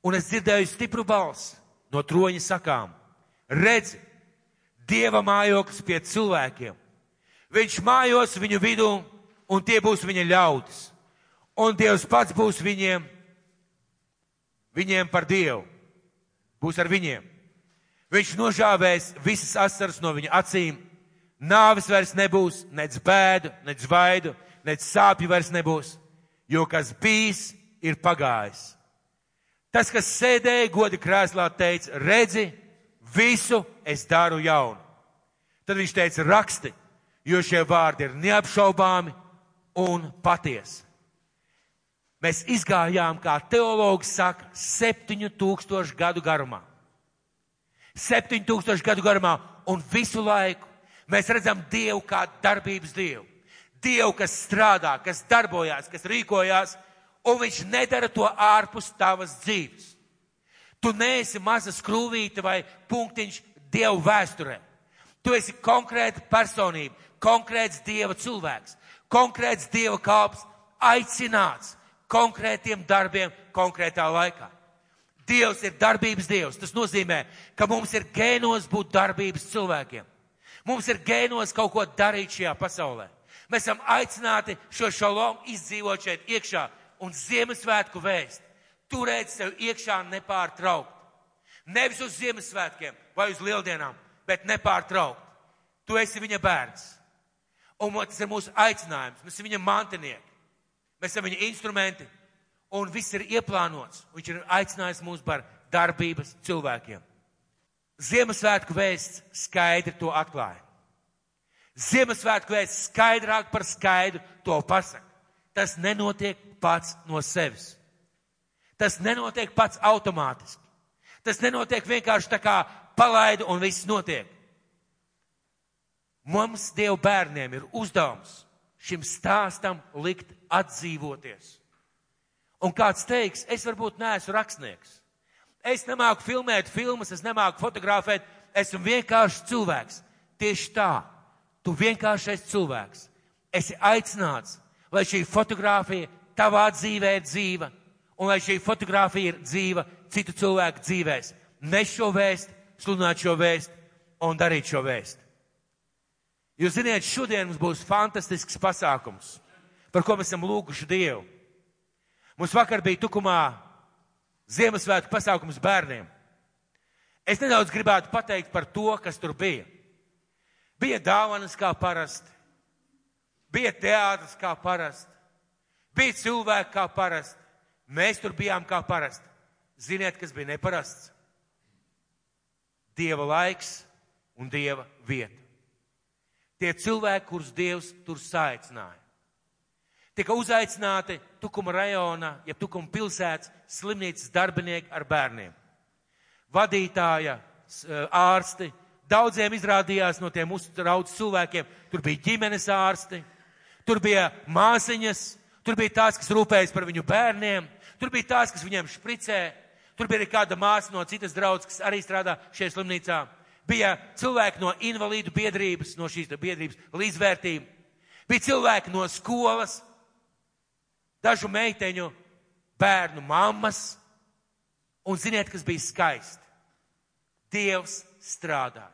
Un es dzirdēju stipru balsi no troņa sakām, redzi, Dieva mājoklis pie cilvēkiem. Viņš mājos viņu vidū, un tie būs viņa ļaudis. Un Dievs pats būs viņiem, viņiem par Dievu. Būs ar viņiem. Viņš nožāvēs visas asaras no viņa acīm. Nāvis vairs nebūs, nec bēdu, nec vaidu, nec sāpju vairs nebūs, jo kas bijis, ir pagājis. Tas, kas sēdēja godi krēslā, teica, redzi, visu es daru jaunu. Tad viņš teica, raksti, jo šie vārdi ir neapšaubāmi un patiesi. Mēs izgājām, kā teologs saka, septiņu tūkstošu gadu garumā. 7000 gadu garumā un visu laiku mēs redzam Dievu kā darbības Dievu. Dievu, kas strādā, kas darbojās, kas rīkojās, un viņš nedara to ārpus tavas dzīves. Tu neesi maza skrūvīte vai punktiņš Dievu vēsturē. Tu esi konkrēta personība, konkrēts Dieva cilvēks, konkrēts Dieva kalps, aicināts konkrētiem darbiem konkrētā laikā. Dievs ir darbības Dievs. Tas nozīmē, ka mums ir gēnos būt darbības cilvēkiem. Mums ir gēnos kaut ko darīt šajā pasaulē. Mēs esam aicināti šo šalomu izdzīvot šeit iekšā un Ziemassvētku vēst. Turēt sev iekšā nepārtraukt. Nevis uz Ziemassvētkiem vai uz Lieldienām, bet nepārtraukt. Tu esi viņa bērns. Un tas ir mūsu aicinājums. Mēs esam viņa mantinieki. Mēs esam viņa instrumenti un viss ir ieplānots. Viņš ir aicinājis mūs par darbības cilvēkiem. Ziemassvētku vēsts skaidri to atklāja. Ziemassvētku vēsts skaidrāk par skaidru to pasaka. Tas nenotiek pats no sevis. Tas nenotiek pats automātiski. Tas nenotiek vienkārši tā kā palaidu un viss notiek. Mums, Dievu bērniem, ir uzdevums šim stāstam likt atdzīvoties. Un kāds teiks, es varbūt neesmu rakstnieks. Es nemāku filmēt filmas, es nemāku fotografēt, esmu vienkārši cilvēks. Tieši tā, tu vienkārši esi cilvēks. Esi aicināts, lai šī fotografija tavā dzīvē ir dzīva, un lai šī fotografija ir dzīva citu cilvēku dzīvēs. Nes šo vēst, sludināt šo vēst un darīt šo vēst. Jūs ziniet, šodien mums būs fantastisks pasākums, par ko mēs esam lūguši Dievu. Mums vakar bija tukumā Ziemassvētku pasākums bērniem. Es nedaudz gribētu pateikt par to, kas tur bija. Bija dāvanas kā parasti, bija teātris kā parasti, bija cilvēki kā parasti, mēs tur bijām kā parasti. Ziniet, kas bija neparasts? Dieva laiks un Dieva vieta. Tie cilvēki, kurus Dievs tur saicināja tika uzaicināti Tukuma rajona, ja Tukuma pilsētas slimnīcas darbinieki ar bērniem. Vadītāja, eh, ārsti, daudziem izrādījās no tiem uztrauc cilvēkiem, tur bija ģimenes ārsti, tur bija māsiņas, tur bija tās, kas rūpējas par viņu bērniem, tur bija tās, kas viņiem špricē, tur bija arī kāda māsa no citas draudzes, kas arī strādā šajā slimnīcā. Bija cilvēki no invalīdu biedrības, no šīs biedrības līdzvērtība. Bija cilvēki no skolas, dažu meiteņu bērnu mammas, un ziniet, kas bija skaisti. Dievs strādāja.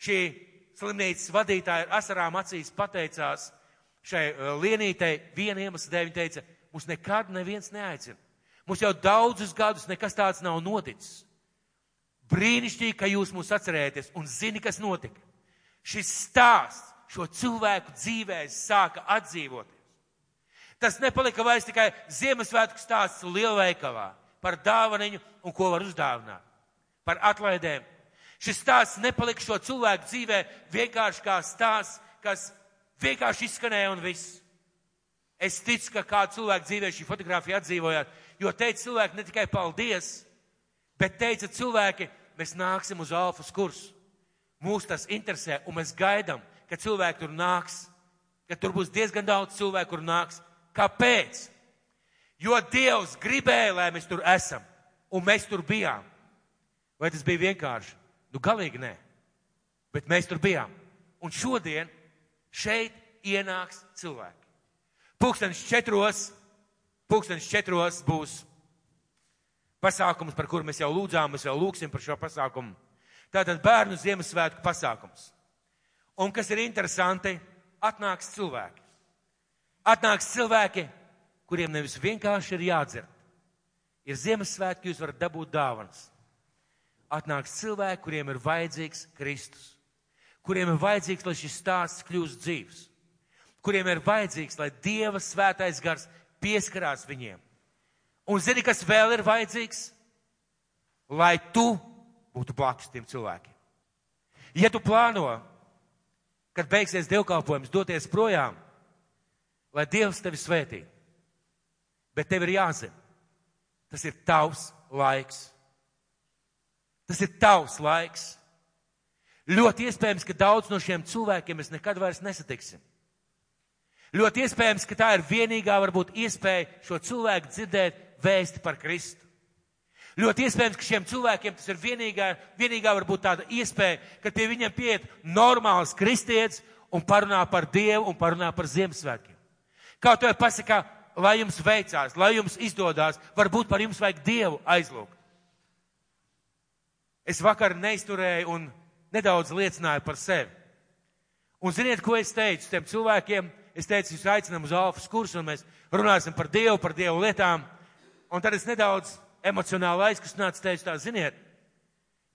Šī slimnīcas vadītāja ar asarām acīs pateicās šai uh, lienītei viena iemesla dēļ. Viņa teica, mums nekad neviens neaicina. Mums jau daudzus gadus nekas tāds nav noticis. Brīnišķīgi, ka jūs mūs atcerēties un zini, kas notika. Šis stāsts šo cilvēku dzīvēs sāka atdzīvot. Tas nepalika vairs tikai Ziemassvētku stāsts lielveikalā par dāvaniņu un ko var uzdāvināt. Par atlaidēm. Šis stāsts nepalika šo cilvēku dzīvē vienkārši kā stāsts, kas vienkārši izskanēja un viss. Es ticu, ka kādu cilvēku dzīvē šī fotografija atdzīvojāt, jo teica cilvēki ne tikai paldies, bet teica cilvēki, mēs nāksim uz alfas kursu. Mūs tas interesē un mēs gaidām, ka cilvēki tur nāks, ka tur būs diezgan daudz cilvēku, kur nāks. Kāpēc? Jo Dievs gribēja, lai mēs tur esam, un mēs tur bijām. Vai tas bija vienkārši? Nu, galīgi nē. Bet mēs tur bijām. Un šodien šeit ienāks cilvēki. Pūkstens četros, pūkstens četros būs pasākums, par kuru mēs jau lūdzām, mēs vēl lūgsim par šo pasākumu. Tātad bērnu Ziemassvētku pasākums. Un kas ir interesanti, atnāks cilvēki. Atnāks cilvēki, kuriem nevis vienkārši ir jādzird. Ir Ziemassvētki, jūs varat dabūt dāvanas. Atnāks cilvēki, kuriem ir vajadzīgs Kristus. Kuriem ir vajadzīgs, lai šis stāsts kļūst dzīves. Kuriem ir vajadzīgs, lai Dieva svētais gars pieskarās viņiem. Un zini, kas vēl ir vajadzīgs? Lai tu būtu blakus tiem cilvēkiem. Ja tu plāno, kad beigsies dievkalpojums, doties projām, lai Dievs tevi svētī, bet tev ir jāzina, tas ir tavs laiks. Tas ir tavs laiks. Ļoti iespējams, ka daudz no šiem cilvēkiem mēs nekad vairs nesatiksim. Ļoti iespējams, ka tā ir vienīgā varbūt iespēja šo cilvēku dzirdēt vēsti par Kristu. Ļoti iespējams, ka šiem cilvēkiem tas ir vienīgā, vienīgā varbūt tāda iespēja, ka pie viņiem pieiet normāls kristietis un parunā par Dievu un parunā par Ziemassvētkiem. Kā to pasakā, lai jums veicās, lai jums izdodās, varbūt par jums vajag Dievu aizlūgt. Es vakar neizturēju un nedaudz liecināju par sevi. Un ziniet, ko es teicu tiem cilvēkiem? Es teicu, jūs aicinām uz alfas kursu un mēs runāsim par Dievu, par Dievu lietām. Un tad es nedaudz emocionāli aizkustināts teicu tā, ziniet,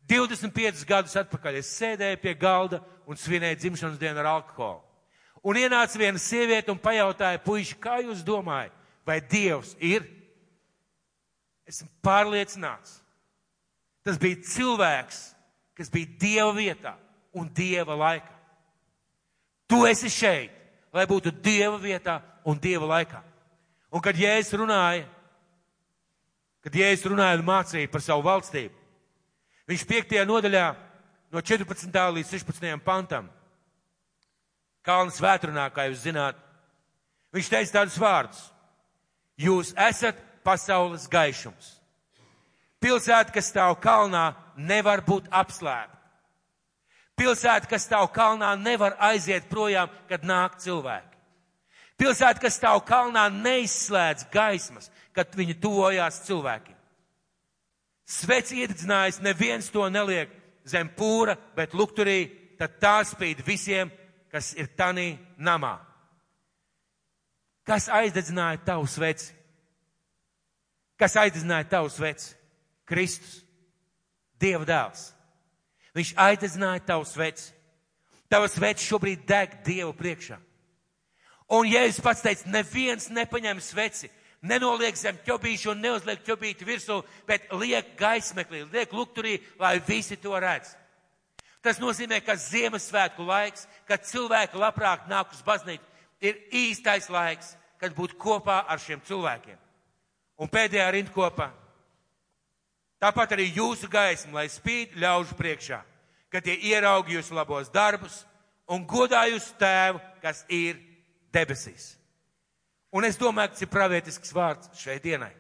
25 gadus atpakaļ es sēdēju pie galda un svinēju dzimšanas dienu ar alkoholu. Un ienāca viena sieviete un pajautāja, puiši, kā jūs domājat, vai Dievs ir? Esmu pārliecināts. Tas bija cilvēks, kas bija Dieva vietā un Dieva laikā. Tu esi šeit, lai būtu Dieva vietā un Dieva laikā. Un kad Jēzus runāja kad Jēzus runāja un mācīja par savu valstību. Viņš 5. nodaļā no 14. līdz 16. pantam, Kalnas vētrunā, kā jūs zināt, viņš teica tādus vārdus. Jūs esat pasaules gaišums. Pilsēta, kas stāv kalnā, nevar būt apslēpta. Pilsēta, kas stāv kalnā, nevar aiziet projām, kad nāk cilvēki. Pilsēta, kas stāv kalnā, neizslēdz gaismas, kad viņi tuvojās cilvēkiem. Svets iededzinājis, neviens to neliek zem pūra, bet lukturī, tad tā spīd visiem, kas ir tanī namā. Kas aizdedzināja tavu sveci? Kas aizdedzināja tavu sveci? Kristus, Dieva dēls. Viņš aizdedzināja tavu sveci. Tava sveci šobrīd deg Dievu priekšā. Un Jēzus pats teica, neviens nepaņem sveci, nenoliek zem ķobīšu un neuzliek ķobīti virsū, bet liek gaismeklī, liek lukturī, lai visi to redz. Tas nozīmē, ka Ziemassvētku laiks, kad cilvēki labprāt nāk uz baznīcu, ir īstais laiks, kad būt kopā ar šiem cilvēkiem. Un pēdējā rindkopā. Tāpat arī jūsu gaisma, lai spīd ļaužu priekšā, kad tie ieraug jūsu labos darbus un godā jūsu tēvu, kas ir debesīs. Un es domāju, ka tas ir pravietisks vārds šai dienai.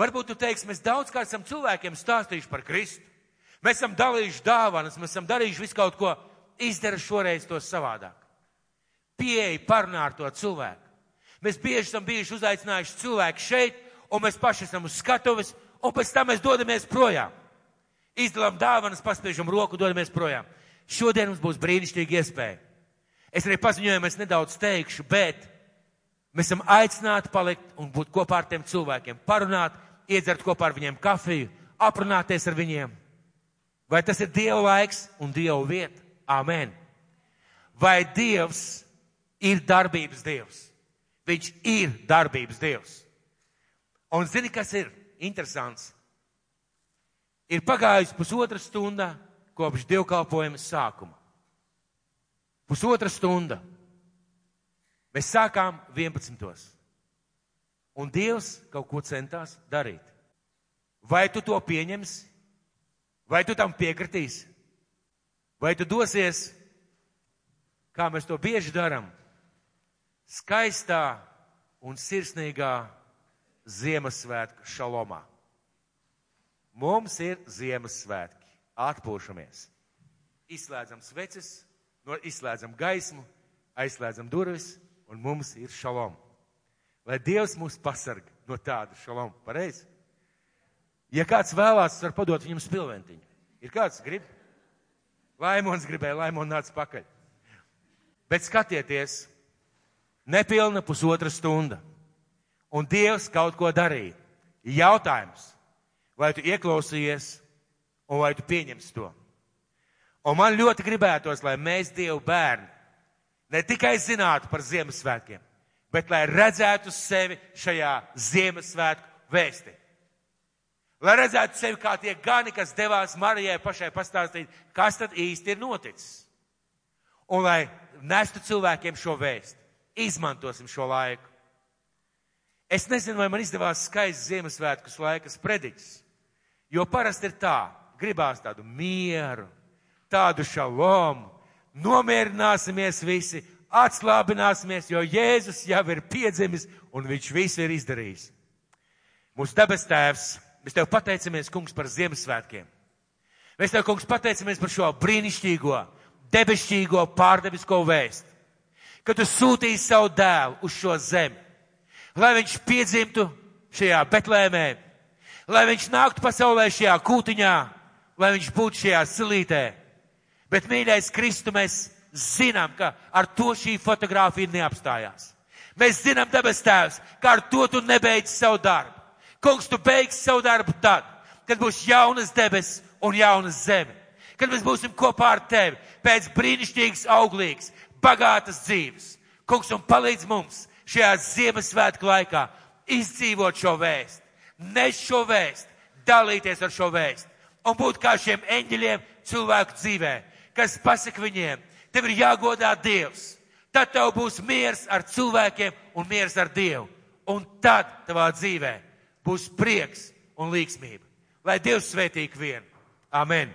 Varbūt tu teiksi, mēs daudzkārt esam cilvēkiem stāstījuši par Kristu. Mēs esam dalījuši dāvanas, mēs esam darījuši visu kaut ko, izdara šoreiz to savādāk. Pieeja parunā ar to cilvēku. Mēs bieži esam bijuši uzaicinājuši cilvēku šeit, un mēs paši esam uz skatuves, un pēc tam mēs dodamies projām. Izdalām dāvanas, paspiežam roku, dodamies projām. Šodien mums būs brīnišķīga iespēja. Es arī paziņoju, es nedaudz teikšu, bet Mēs esam aicināti palikt un būt kopā ar tiem cilvēkiem, parunāt, iedzert kopā ar viņiem kafiju, aprunāties ar viņiem. Vai tas ir Dieva laiks un Dieva vieta? Amen. Vai Dievs ir darbības Dievs? Viņš ir darbības Dievs. Un zini, kas ir? interesants. Ir pagājusi pusotra stunda kopš dievkalpojuma sākuma. Pusotra stunda. Mēs sākām 11. Un Dievs kaut ko centās darīt. Vai tu to pieņemsi? Vai tu tam piekritīsi? Vai tu dosies, kā mēs to bieži darām, skaistā un sirsnīgā Ziemassvētku šalomā? Mums ir Ziemassvētki, atpūšamies, izslēdzam sveces, no, izslēdzam gaismu, aizslēdzam durvis, un mums ir šalom. Lai Dievs mūs pasarg no tāda šalom, pareizi? Ja kāds vēlās, var padot viņam spilventiņu. Ir kāds grib? Laimons gribēja, Laimons nāca pakaļ. Bet skatieties, nepilna pusotra stunda. Un Dievs kaut ko darīja. Jautājums, vai tu ieklausījies un vai tu pieņemsi to? Un man ļoti gribētos, lai mēs Dievu bērni ne tikai zinātu par Ziemassvētkiem, bet lai redzētu sevi šajā Ziemassvētku vēstī. Lai redzētu sevi kā tie gani, kas devās Marijai pašai pastāstīt, kas tad īsti ir noticis. Un lai nestu cilvēkiem šo vēstu. Izmantosim šo laiku. Es nezinu, vai man izdevās skaists Ziemassvētkus laikas prediķis, jo parasti ir tā, gribās tādu mieru, tādu šalomu, nomierināsimies visi, atslābināsimies, jo Jēzus jau ir piedzimis un viņš visu ir izdarījis. Mūsu debes tēvs, mēs tev pateicamies, kungs, par Ziemassvētkiem. Mēs tev, kungs, pateicamies par šo brīnišķīgo, debesšķīgo, pārdevisko vēstu, ka tu sūtīji savu dēlu uz šo zemi, lai viņš piedzimtu šajā Betlēmē, lai viņš nāktu pasaulē šajā kūtiņā, lai viņš būtu šajā silītē. Bet, mīļais Kristu, mēs zinām, ka ar to šī fotografija neapstājās. Mēs zinām, debes tēvs, ka ar to tu nebeidz savu darbu. Kungs, tu beigsi savu darbu tad, kad būs jaunas debesis un jaunas zeme. Kad mēs būsim kopā ar tevi pēc brīnišķīgas, auglīgas, bagātas dzīves. Kungs, un palīdz mums šajā Ziemassvētku laikā izdzīvot šo vēstu, nes šo vēstu, dalīties ar šo vēstu un būt kā šiem eņģeļiem cilvēku dzīvē, kas pasaka viņiem, tev ir jāgodā Dievs. Tad tev būs miers ar cilvēkiem un miers ar Dievu. Un tad tavā dzīvē būs prieks un līgsmība. Lai Dievs svētīgi vien. Amen.